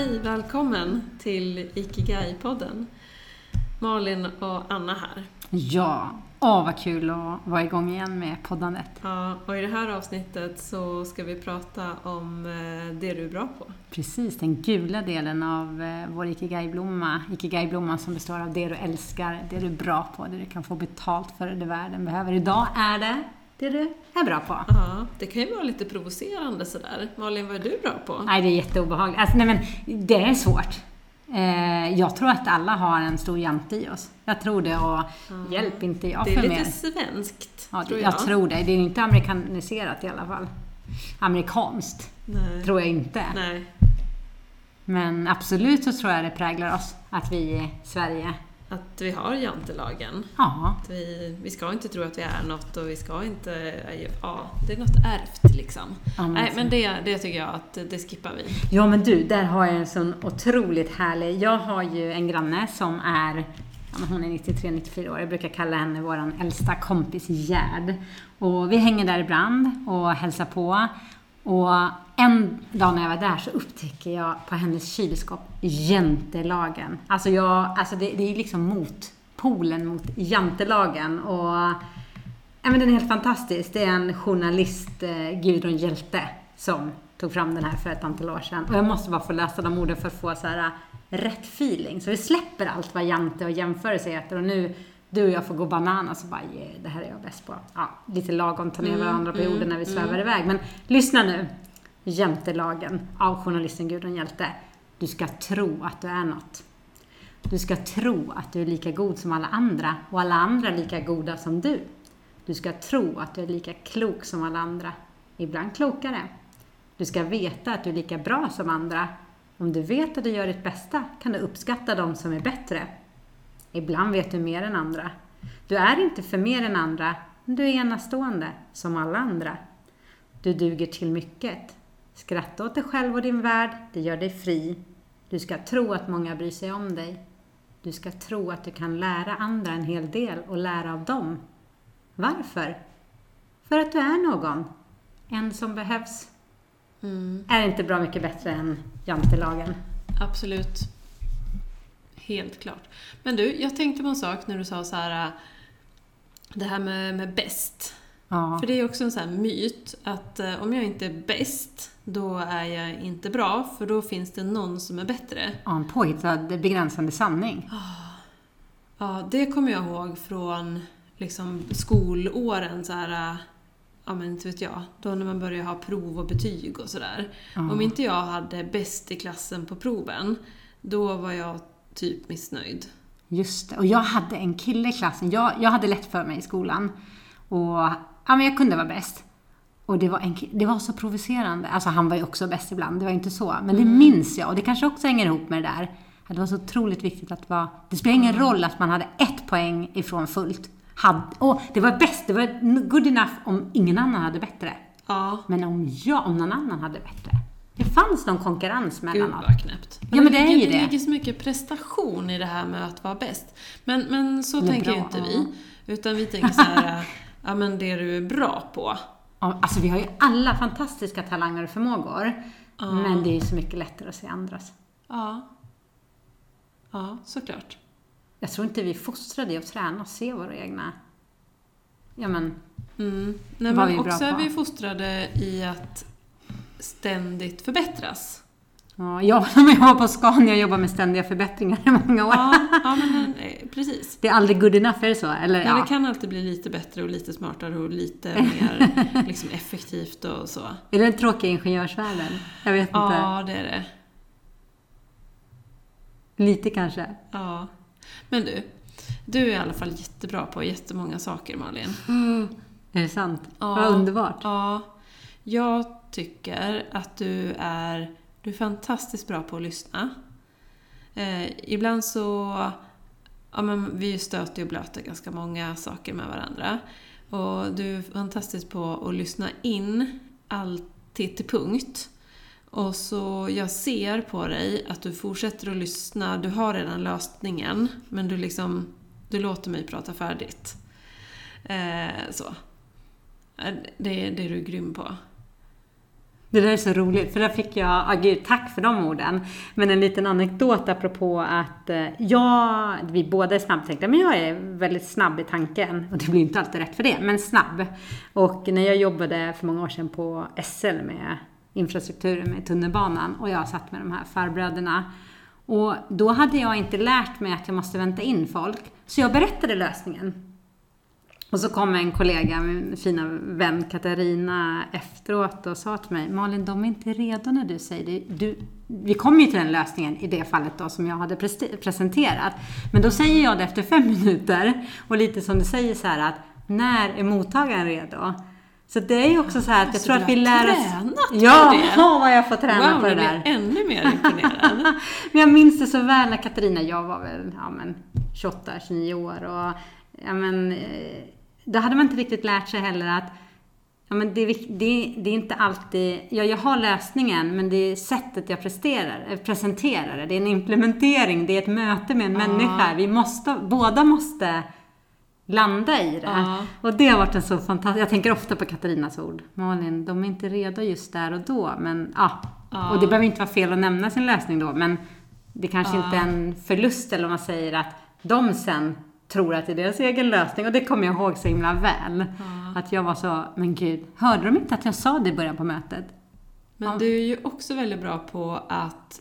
Hej, välkommen till Ikigai-podden. Malin och Anna här. Ja, åh vad kul att vara igång igen med poddandet. Ja, och i det här avsnittet så ska vi prata om eh, det du är bra på. Precis, den gula delen av eh, vår Ikigai-blomma. Ikigai-blomman som består av det du älskar, det du är bra på, det du kan få betalt för, det världen behöver. Idag är det det du är bra på. Ja, det kan ju vara lite provocerande sådär. Malin, vad är du bra på? Nej, det är jätteobehagligt. Alltså, nej men, det är svårt. Eh, jag tror att alla har en stor jante i oss. Jag tror det och Ja. hjälp inte jag Det är för lite mer. svenskt, Ja, tror jag. jag. tror det. Det är inte amerikaniserat i alla fall. Amerikanskt Nej. tror jag inte. Nej. Men absolut så tror jag det präglar oss att vi i Sverige, Att vi har jantelagen. ja, Att vi, vi ska inte tro att vi är något och vi ska inte... Ja, det är något ärvt liksom. ja, men Nej, så- men det, det tycker jag att det skippar vi. Ja men du, där har jag en sån otroligt härlig... Jag har ju en granne som är, ja, men hon är 93-94 år. Jag brukar kalla henne vår äldsta kompis Gerd. Och vi hänger där ibland och hälsar på. Och en dag när jag var där så upptäcker jag på hennes kylskåp jantelagen. Alltså, jag, alltså det, det är liksom motpolen mot jantelagen. Och Ja, men den är helt fantastisk. Det är en journalist, eh, Gudrun Hjälte, som tog fram den här för ett antal år sedan. Och jag måste bara få läsa de orden för att få så här eh, rätt feeling. Så vi släpper allt vad jante och jämförelse heter och nu du och jag får gå bananas och bara yeah, det här är jag bäst på. Ja, lite lagom ta ner Mm, varandra på mm, jorden när vi svävar mm. iväg. Men lyssna nu. Jantelagen av journalisten Gudrun Hjälte. Du ska tro att du är något. Du ska tro att du är lika god som alla andra och alla andra lika goda som du. Du ska tro att du är lika klok som alla andra, ibland klokare. Du ska veta att du är lika bra som andra. Om du vet att du gör ditt bästa kan du uppskatta de som är bättre. Ibland vet du mer än andra. Du är inte för mer än andra, men du är enastående som alla andra. Du duger till mycket. Skratta åt dig själv och din värld, det gör dig fri. Du ska tro att många bryr sig om dig. Du ska tro att du kan lära andra en hel del och lära av dem. Varför? För att du är någon. En som behövs. Mm, Är inte bra mycket bättre än jantelagen? absolut. Helt klart. Men du, jag tänkte på en sak när du sa så här äh, det här med, med bäst. Ja. För det är också en sån här myt att eh, om jag inte är bäst, då är jag inte bra, för då finns det någon som är bättre. ja, en påhittad begränsande sanning. Ja, det kommer jag ihåg från liksom skolåren så här, äh, ja men inte vet jag, då när man börjar ha prov och betyg och sådär. Ja. Om inte jag hade bäst i klassen på proven, då var jag typ missnöjd. Just det. Och jag hade en kille i klassen. Jag, jag hade lätt för mig i skolan. Och ja, men jag kunde vara bäst. Och det var, en, det var så provocerande. Alltså han var ju också bäst ibland, det var inte så. Men det minns jag. Och det kanske också hänger ihop med det där. Att det var så otroligt viktigt att vara... Det spelar ingen roll att man hade ett poäng ifrån fullt. Hade, och det var bäst, det var good enough om ingen annan hade bättre. Ja, Men om jag, om någon annan hade bättre. Fanns någon konkurrens gud mellan oss. vad knäppt. Ja, men det är ligger, ju det det. ligger så mycket prestation i det här med att vara bäst. Men, men så Det är tänker ju inte vi. Utan vi tänker så här, ja men det du är bra på. Ja, Alltså vi har ju alla fantastiska talanger och förmågor. Ja. Men det är ju så mycket lättare att se andras. Ja. Ja, såklart. Jag tror inte vi är fostrade i att träna och se våra egna... Ja men, Mm. Nej, men är också är vi fostrade i att ständigt förbättras. ja, jag som jobbar på Scania och jobbar med ständiga förbättringar i många år. Ja, ja men eh, precis. Det är aldrig good enough, är det så? Eller, Men ja. det kan alltid bli lite bättre och lite smartare och lite mer liksom, effektivt och så. Är det den tråkiga ingenjörsvärlden? Jag vet inte. Ja, det är det. Lite kanske. Ja. Men du, du är i alla fall jättebra på jättemånga saker, Malin. Är det sant? Ja. Vad underbart. Ja. Jag tycker att du är, du är fantastiskt bra på att lyssna. Eh, ibland så... Ja, men vi stöter och blöter ganska många saker med varandra. Och du är fantastisk på att lyssna in alltid till punkt. Och så jag ser på dig att du fortsätter att lyssna. Du har redan lösningen, men du liksom... Du låter mig prata färdigt. Eh, så. Eh, det, det är du grym på. Det där är så roligt, för där fick jag, ah, gud, tack för de orden. Men en liten anekdot apropå att eh, jag, vi båda är snabbtänkta, men jag är väldigt snabb i tanken. Och det blir inte alltid rätt för det, men snabb. Och när jag jobbade för många år sedan på SL med infrastrukturen med tunnelbanan och jag satt med de här farbröderna. Och då hade jag inte lärt mig att jag måste vänta in folk, så jag berättade lösningen. Och så kom en kollega, min fina vän Katarina, efteråt och sa till mig, Malin, de är inte redo när du säger det. Du, vi kom ju till den lösningen i det fallet då som jag hade presenterat. Men då säger jag det efter fem minuter och lite som du säger så här att, när är mottagaren redo? Så det är ju också så här att jag tror att vi lär oss... Ja, det. vad jag får träna wow, på det där. blir ännu mer imponerad. Men jag minns det så väl när Katarina, jag var väl ja, men 28, 29 år och ja, men, eh, då hade man inte riktigt lärt sig heller att ja, men det, det, det är inte alltid, ja, jag har lösningen men det är sättet jag presterar, eh, presenterar det. Det är en implementering, det är ett möte med en människa. Vi måste, båda måste landa i det. Ja. Och det har varit en så fantastisk, jag tänker ofta på Katarinas ord. Malin, de är inte redo just där och då, men ja. Ja. Och det behöver inte vara fel att nämna sin lösning då, men det kanske Ja. inte är en förlust eller om man säger att de sen tror att det är deras egen lösning. Och det kommer jag ihåg så himla väl. Att jag var så, men gud, hörde de inte att jag sa det i början på mötet? Men Ja. du är ju också väldigt bra på att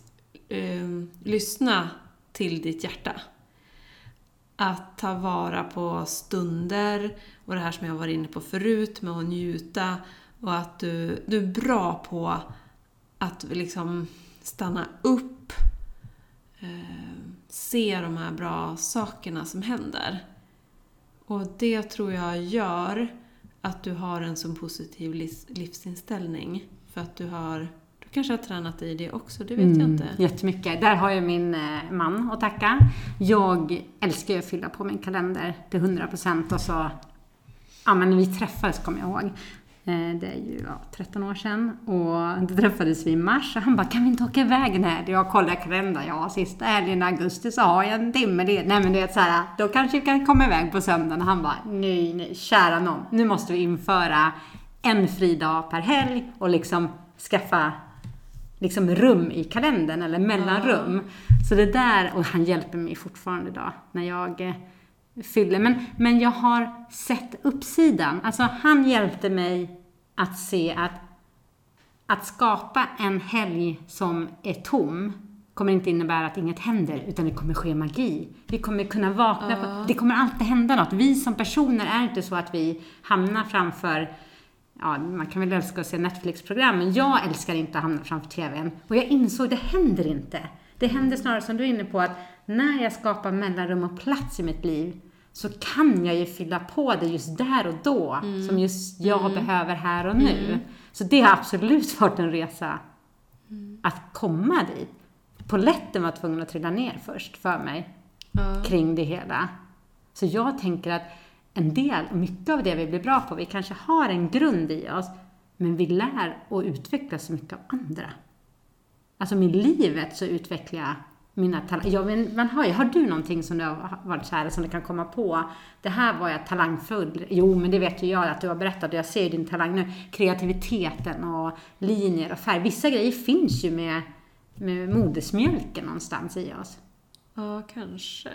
eh, lyssna till ditt hjärta. Att ta vara på stunder och det här som jag var inne på förut med att njuta och att du, du är bra på att liksom stanna upp, eh, se de här bra sakerna som händer. Och det tror jag gör att du har en så positiv livs, livsinställning. För att du har, du kanske har tränat i det också, det vet Mm. jag inte. Jättemycket. Där har jag min eh, man att tacka. Jag älskar ju att fylla på min kalender till 100% och så, ja men när vi träffades kommer jag ihåg. Eh, Det är ju ja, 13 år sedan och då träffades vi i mars och han bara, kan vi inte åka iväg när jag kollar kalendern? Ja, sista helgen i augusti så har jag en timme det. Nej men det är så här, då kanske vi kan komma iväg på söndagen. Och han bara, nej, nej, kära någon. Nu måste vi införa en fri dag per helg och liksom skaffa liksom rum i kalendern eller mellanrum. Så det där, och han hjälper mig fortfarande idag när jag eh, fyller. Men, men jag har sett uppsidan. Alltså han hjälpte mig att se att att skapa en helg som är tom kommer inte innebära att inget händer, utan det kommer ske magi. Vi kommer kunna vakna, på, det kommer alltid hända något. Vi som personer är inte så att vi hamnar framför Ja, man kan väl älska att se Netflix-program, men jag älskar inte att hamna framför TVn. Och jag insåg, det händer inte. Det händer snarare som du är inne på, att när jag skapar mellanrum och plats i mitt liv, så kan jag ju fylla på det just där och då, som just jag behöver här och nu. Så det har absolut varit en resa att komma dit. Poletten var tvungen att trilla ner först för mig Ja. kring det hela. Så jag tänker att en del, mycket av det vi blir bra på, vi kanske har en grund i oss, men vi lär och utvecklar så mycket av andra. Alltså med livet så utvecklar jag mina talanger. Ja, men man har, har du någonting som du har varit så här, som du kan komma på? Det här var jag talangfull. Jo, men det vet ju jag att du har berättat och jag ser ju din talang nu. Kreativiteten och linjer och färg. Vissa grejer finns ju med, med modersmjölken någonstans i oss. Ja, kanske.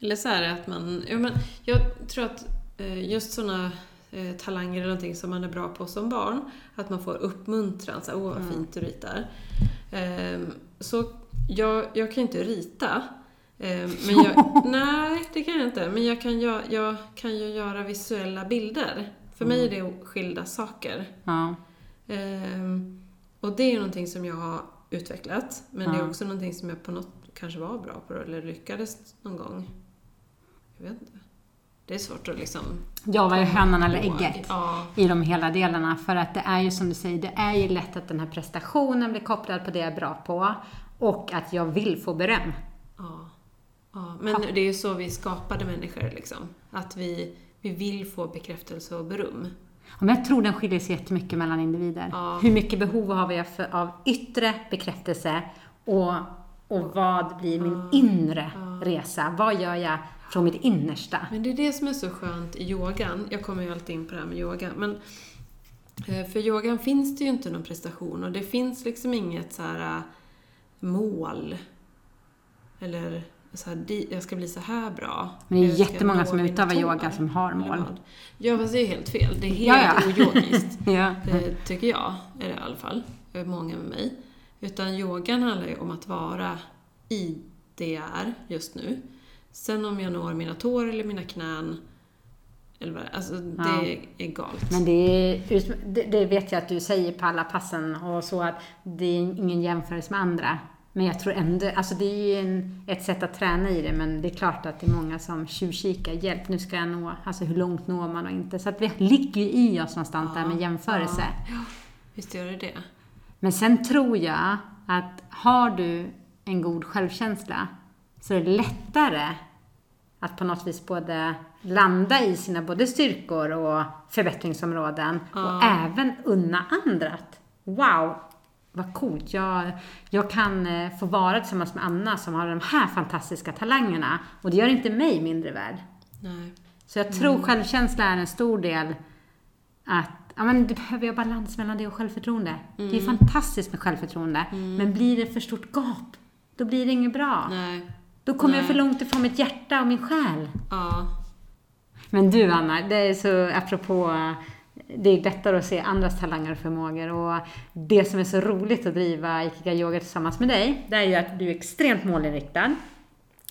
Eller så är det att man... Ja, men jag tror att eh, just sådana eh, talanger eller någonting som man är bra på som barn, att man får uppmuntran. Så, här, Åh, vad fint du ritar. Ehm, så jag, jag kan inte rita. Ehm, men jag, nej, det kan jag inte. Men jag kan, gö- jag kan ju göra visuella bilder. För mig är det skilda saker. Ja. Ehm, och det är ju någonting som jag har utvecklat. Men det Ja. är också någonting som jag på något kanske var bra på eller lyckades någon gång. Jag vet inte. Det är svårt att liksom... Jag var ju hönan eller ägget. Ja. i de hela delarna. För att det är ju som du säger, det är ju lätt att den här prestationen blir kopplad på det jag är bra på och att jag vill få beröm. ja. ja. Men det är ju så vi skapade människor liksom. Att vi, vi vill få bekräftelse och beröm. Men jag tror den skiljer sig jättemycket mellan individer. Ja. Hur mycket behov har vi för, av yttre bekräftelse och, och vad blir min inre resa? Vad gör jag från mitt innersta? Men det är det som är så skönt i yogan. Jag kommer ju alltid in på det här med yoga. Men Eh, För yogan finns det ju inte någon prestation och det finns liksom inget så här mål. Eller så här, "Di- jag ska bli så här bra. Men det är jättemånga som utövar tår." yoga som har mål. Ja, fast det är helt fel. Det är Ja, helt ja. oyogiskt. Ja. Det tycker jag, är det i alla fall. Är Många med mig. Utan yogan handlar ju om att vara i det jag är just nu. Sen om jag når mina tår eller mina knän, eller vad det alltså det är galet. Men det, är, det, det vet jag att du säger på alla passen och så att det är ingen jämförelse med andra. Men jag tror ändå, alltså det är ju en, ett sätt att träna i det men det är klart att det är många som tjuvkikar. Hjälp, nu ska jag nå, alltså hur långt når man och inte. Så att vi ligger ju i oss någonstans där med jämförelse. Ja, visst gör det det. Men sen tror jag att har du en god självkänsla så är det lättare att på något vis både landa i sina både styrkor och förbättringsområden och även unna andra att wow, vad coolt, jag, jag kan eh, få vara tillsammans med Anna som har de här fantastiska talangerna och det gör inte mig mindre värd. Nej. Så jag tror självkänsla är en stor del att ja, men du behöver ju balans mellan det och självförtroende. Det är fantastiskt med självförtroende, men blir det för stort gap, då blir det inget bra. Nej. Då kommer jag Nej. för långt ifrån mitt hjärta och min själ. Ja. Men du Anna, det är så apropå det är lättare att se andras talanger och förmågor. Och det som är så roligt att driva Ikiga Yoga tillsammans med dig, det är ju att du är extremt målinriktad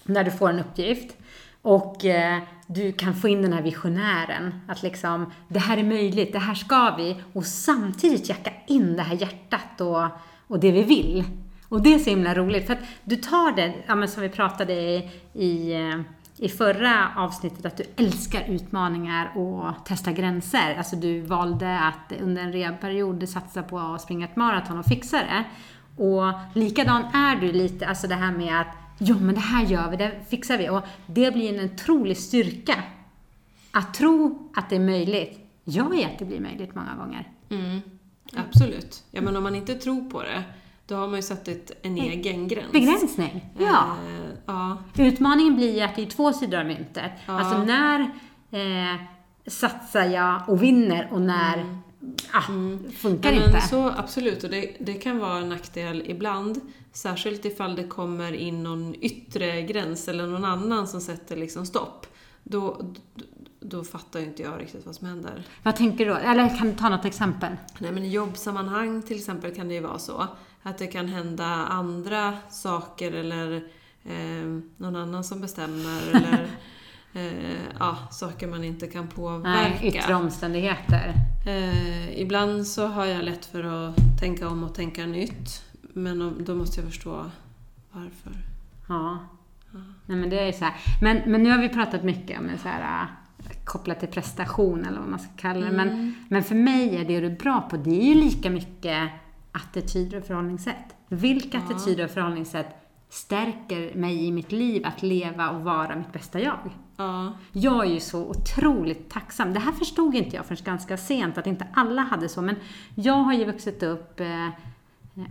när du får en uppgift. Och eh, du kan få in den här visionären att liksom det här är möjligt, det här ska vi. Och samtidigt jacka in det här hjärtat och, och det vi vill. Och det är så himla roligt för att du tar det, ja, men som vi pratade i, i eh, i förra avsnittet att du älskar utmaningar och testa gränser. Alltså du valde att under en rehabperiod satsa på att springa ett maraton och fixa det. Och likadan är du lite, alltså det här med att ja men det här gör vi, det fixar vi. Och det blir en otrolig styrka. Att tro att det är möjligt. Jag vet att det blir möjligt många gånger. Mm. Absolut. Ja, men om man inte tror på det, då har man ju satt ett, en egen gräns. Begränsning, ja. Eh, ja. Utmaningen blir att det är två sidor av myntet. Ja. Alltså när eh, satsar jag och vinner och när ah, funkar Ja, inte. så absolut, och det, det kan vara en nackdel ibland. Särskilt ifall det kommer in någon yttre gräns eller någon annan som sätter liksom stopp. Då, då, då fattar inte jag riktigt vad som händer. Vad tänker du då? Eller kan du ta något exempel? Nej, men i jobbsammanhang till exempel kan det ju vara så. Att det kan hända andra saker eller eh, någon annan som bestämmer eller eh, ja, saker man inte kan påverka. Nej, yttre omständigheter. Eh, ibland så har jag lätt för att tänka om och tänka nytt. Men då måste jag förstå varför. Ja. Nej, men det är så här. Men, men nu har vi pratat mycket om så här, äh, kopplat till prestation eller vad man ska kalla det. Men, men för mig är det du är bra på, det är ju lika mycket attityder och förhållningssätt. Vilka attityder och förhållningssätt stärker mig i mitt liv att leva och vara mitt bästa jag? Ja, Jag är ju så otroligt tacksam. Det här förstod inte jag förrän ganska sent, att inte alla hade så. Men jag har ju vuxit upp, eh,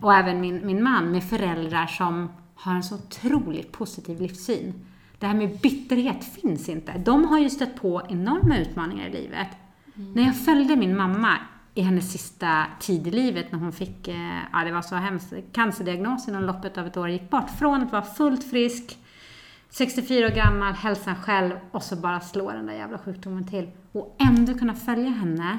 och även min, min man, med föräldrar som har en så otroligt positiv livssyn. Det här med bitterhet finns inte. De har ju stött på enorma utmaningar i livet. När jag följde min mamma i hennes sista tid i livet när hon fick, eh, ja det var så hemskt, cancerdiagnos inom loppet av ett år, gick bort från att vara fullt frisk 64 år gammal, hälsan själv och så bara slår den där jävla sjukdomen till. Och ändå kunna följa henne.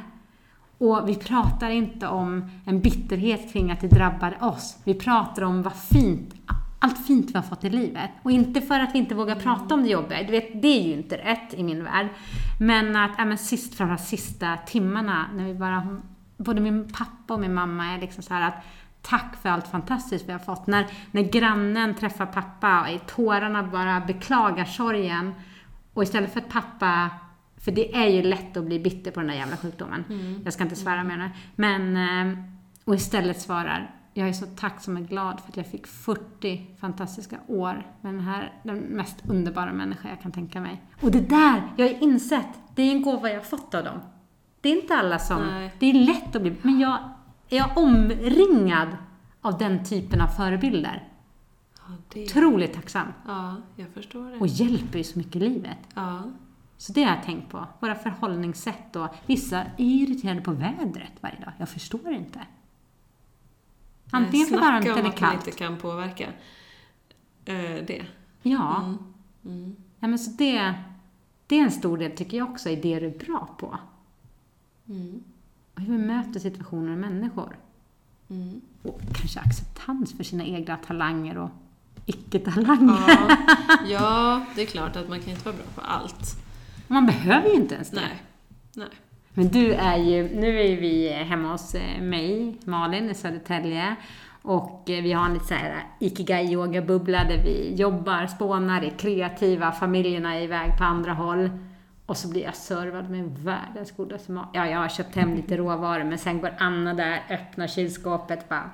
Och vi pratar inte om en bitterhet kring att det drabbade oss. Vi pratar om vad fint, allt fint vi har fått i livet. Och inte för att vi inte vågar prata om det jobbiga. Du vet, det är ju inte rätt i min värld. Men att, ja men sist, framförallt sista timmarna, när vi bara, hon, både min pappa och min mamma är liksom så här att Tack för allt fantastiskt vi har fått. När, när grannen träffar pappa och i tårarna bara beklagar sorgen. Och istället för att pappa, för det är ju lätt att bli bitter på den där jävla sjukdomen. Jag ska inte svära mer nu. Men, eh, och istället svarar, jag är så tacksam och glad för att jag fick 40 fantastiska år med den här, den mest underbara människa jag kan tänka mig. Och det där, jag har insett, det är en gåva jag har fått av dem. Det är inte alla som, Nej. det är lätt att bli, men jag är omringad av den typen av förebilder. ja, det, Otroligt tacksam. ja jag förstår det. Och hjälper ju så mycket i livet. Ja, Så det har jag tänkt på. Våra förhållningssätt och vissa är irriterade på vädret varje dag. Jag förstår inte. Antingen för varmt Snacka om eller att man kallt. inte kan påverka eh, det. Ja. Mm. Mm. ja men så det, det är en stor del, tycker jag också, i det du är bra på. Mm. Och hur vi möter situationer och människor. Mm. Och kanske acceptans för sina egna talanger och icke-talanger. Ja. ja, det är klart att man kan inte vara bra på allt. Man behöver ju inte ens det. Nej. Nej. Men du är ju, nu är vi hemma hos eh, mig, Malin i Södertälje. Och eh, vi har en lite så här ikigai-yoga-bubbla där vi jobbar, spånar, är kreativa, familjerna är iväg på andra håll. Och så blir jag servad med världens godaste mat. Ja, jag har köpt hem lite råvaror, men sen går Anna där, öppnar kylskåpet bara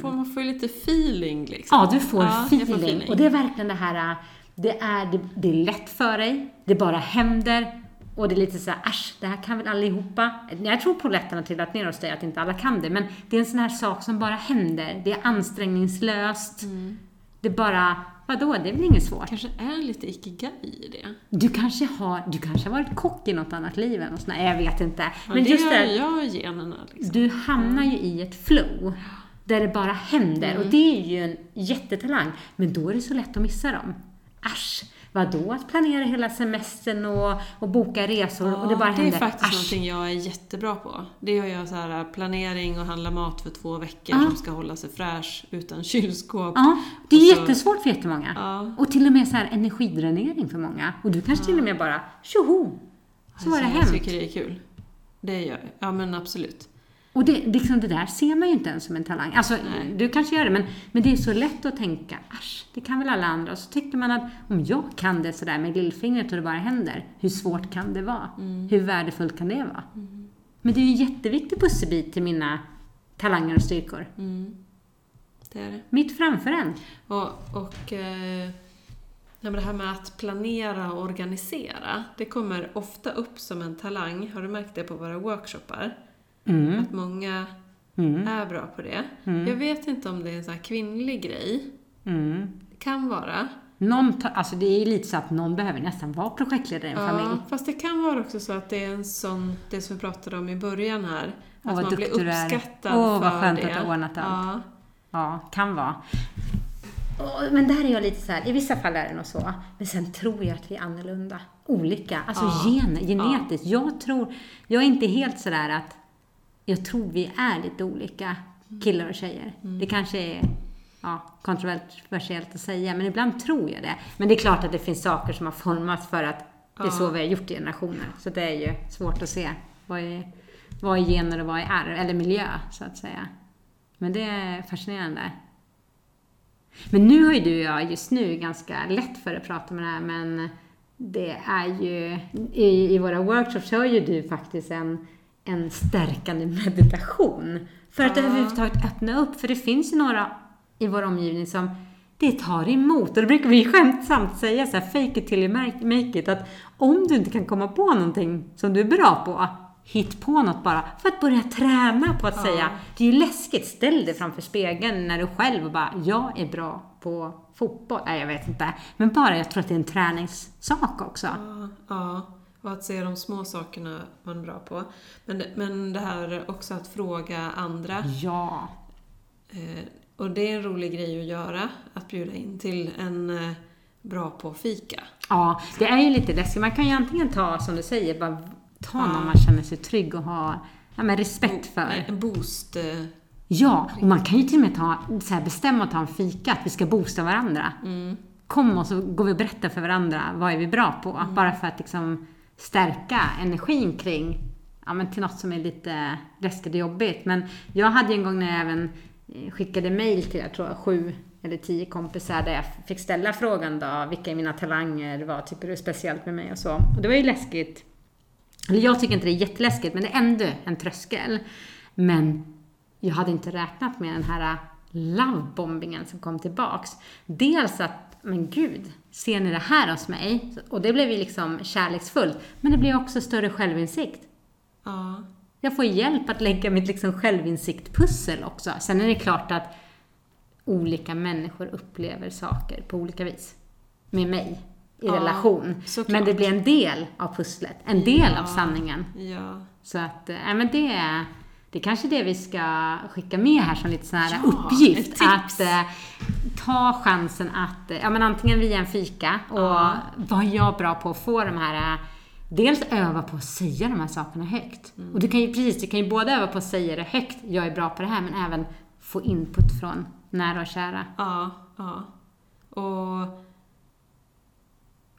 Får man får ju lite feeling liksom. Ja, du får, Ja, feeling. får feeling. Och det är verkligen det här, äh, det är, det, det är lätt för dig, det bara händer. Och det är lite så här, äsch, det här kan väl allihopa. Jag tror polletterna trillat ner hos dig, att inte alla kan det. Men det är en sån här sak som bara händer. Det är ansträngningslöst. Mm. Det är bara, vadå, det är väl inget svårt. kanske är lite ikigai i det. Du kanske har, du kanske har varit kock i något annat liv än sånt. Nej, jag vet inte. Ja, Men det just det, jag generna liksom. du hamnar ju i ett flow. Där det bara händer. Mm. Och det är ju en jättetalang. Men då är det så lätt att missa dem. Äsch, vadå att planera hela semestern och, och boka resor och det bara det är händer. faktiskt Äsch. någonting jag är jättebra på. Det gör jag så här planering och handla mat för två veckor Ja. som ska hålla sig fräsch utan kylskåp. Ja, det är så- jättesvårt för jättemånga. Ja. Och till och med så här energidränering för många. Och du kanske till och med bara, tjoho! Så var det Alltså, Jag hänt. tycker det är kul. Det gör jag. Ja men absolut. Och det, liksom det där ser man ju inte ens som en talang. Alltså, Nej. du kanske gör det, men, men det är så lätt att tänka, asch, det kan väl alla andra. Och så tycker man att om jag kan det sådär med lillfingret och det bara händer, hur svårt kan det vara? Mm. Hur värdefullt kan det vara? Men det är ju en jätteviktig pusselbit till mina talanger och styrkor. Mm. Det är det. Mitt framför en. Och, och eh, ja, det här med att planera och organisera, det kommer ofta upp som en talang. Har du märkt det på våra workshoppar? Mm. Att många Mm. är bra på det. Mm. Jag vet inte om det är en sån här kvinnlig grej. Mm. Det kan vara. Någon ta, alltså det är ju lite så att någon behöver nästan vara projektledare i en familj. Ja, fast det kan vara också så att det är en sån, det som vi pratade om i början här. Åh, Att man blir duktig du är. uppskattad Åh, vad för skönt det. att du har ordnat allt. Ja. Ja, kan vara. Och- Men där är jag lite så här, i vissa fall är det nog så. Men sen tror jag att vi är annorlunda. Olika. Alltså Ja. gen, genetiskt. Jag tror, jag är inte helt sådär att, jag tror vi är lite olika killar och tjejer. Mm. Det kanske är ja, kontroversiellt att säga, men ibland tror jag det. Men det är klart att det finns saker som har formats för att det är så vi har gjort i generationer. Så det är ju svårt att se vad är, vad är gener och vad är arv, eller miljö, så att säga. Men det är fascinerande. Men nu har ju du och jag just nu ganska lätt för att prata med det här, men det är ju, i, i våra workshops har ju du faktiskt en, en stärkande meditation. För att Ja. överhuvudtaget öppna upp, för det finns ju några i vår omgivning som det tar emot. Och då brukar vi skämtsamt säga så här, fake it till you make it, att om du inte kan komma på någonting som du är bra på, hitt på något bara, för att börja träna på att Ja. säga, det är ju läskigt, ställ dig framför spegeln när du själv och bara, jag är bra på fotboll. Nej, jag vet inte. Men bara, jag tror att det är en träningssak också. Ja, ja, och att se de små sakerna man är bra på. Men, men det här också att fråga andra. Ja. Eh, och det är en rolig grej att göra, att bjuda in till en eh, bra på fika. Ja, det är ju lite läskigt. Man kan ju antingen ta, som du säger, bara ta Ja. någon man känner sig trygg och ha ja, men respekt för. En boost. eh, Ja, och man kan ju till och med ta, så här, bestämma att ta en fika, att vi ska boosta varandra. Mm, Kom och så går vi och berättar för varandra, vad är vi bra på? Bara för att liksom stärka energin kring, ja men till något som är lite läskigt och jobbigt. Men jag hade ju en gång när jag även eh, skickade mail till, jag tror sju eller tio kompisar där jag fick ställa frågan då, vilka är mina talanger, vad tycker du är speciellt med mig och så. Och det var ju läskigt. Eller jag tycker inte det är jätteläskigt, men det är ändå en tröskel. Men jag hade inte räknat med den här ah, lovebombingen som kom tillbaks. Dels att, men gud, ser ni det här hos mig? Och det blev ju liksom kärleksfullt. Men det blev också större självinsikt. ja, Jag får hjälp att lägga mitt liksom självinsiktpussel också. Sen är det klart att olika människor upplever saker på olika vis. Med mig. i Ja, relation. såklart. Men det blir en del av pusslet, en del Ja. av sanningen. Ja. Så att, ja men det är det är kanske det vi ska skicka med här som lite sån här Ja, uppgift. Att eh, ta chansen att, eh, ja men antingen via en fika och Ja. vad är jag bra på att få de här eh, Dels öva på att säga de här sakerna högt. Mm. Och du kan ju precis, du kan ju både öva på att säga det högt, jag är bra på det här, men även få input från nära och kära. Ja, ja. Och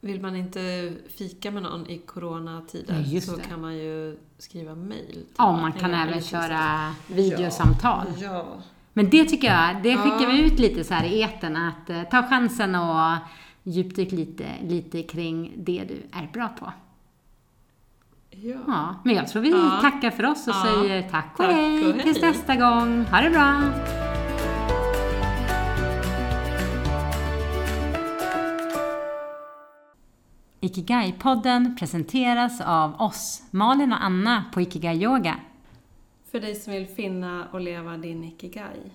vill man inte fika med någon i coronatider Nej, så det. kan man ju skriva mail. till Ja, man kan även eller köra videosamtal. så. Ja. Men det tycker jag, det skickar Ja. vi ut lite så här i etern att eh, ta chansen och djupdyk lite, lite kring det du är bra på. Ja. Ja, men jag tror vi Ja. tackar för oss och Ja. säger tack och, Tack och hej. tills nästa gång. Ha det bra! Ikigai-podden presenteras av oss, Malin och Anna på Ikigai Yoga. För dig som vill finna och leva din ikigai.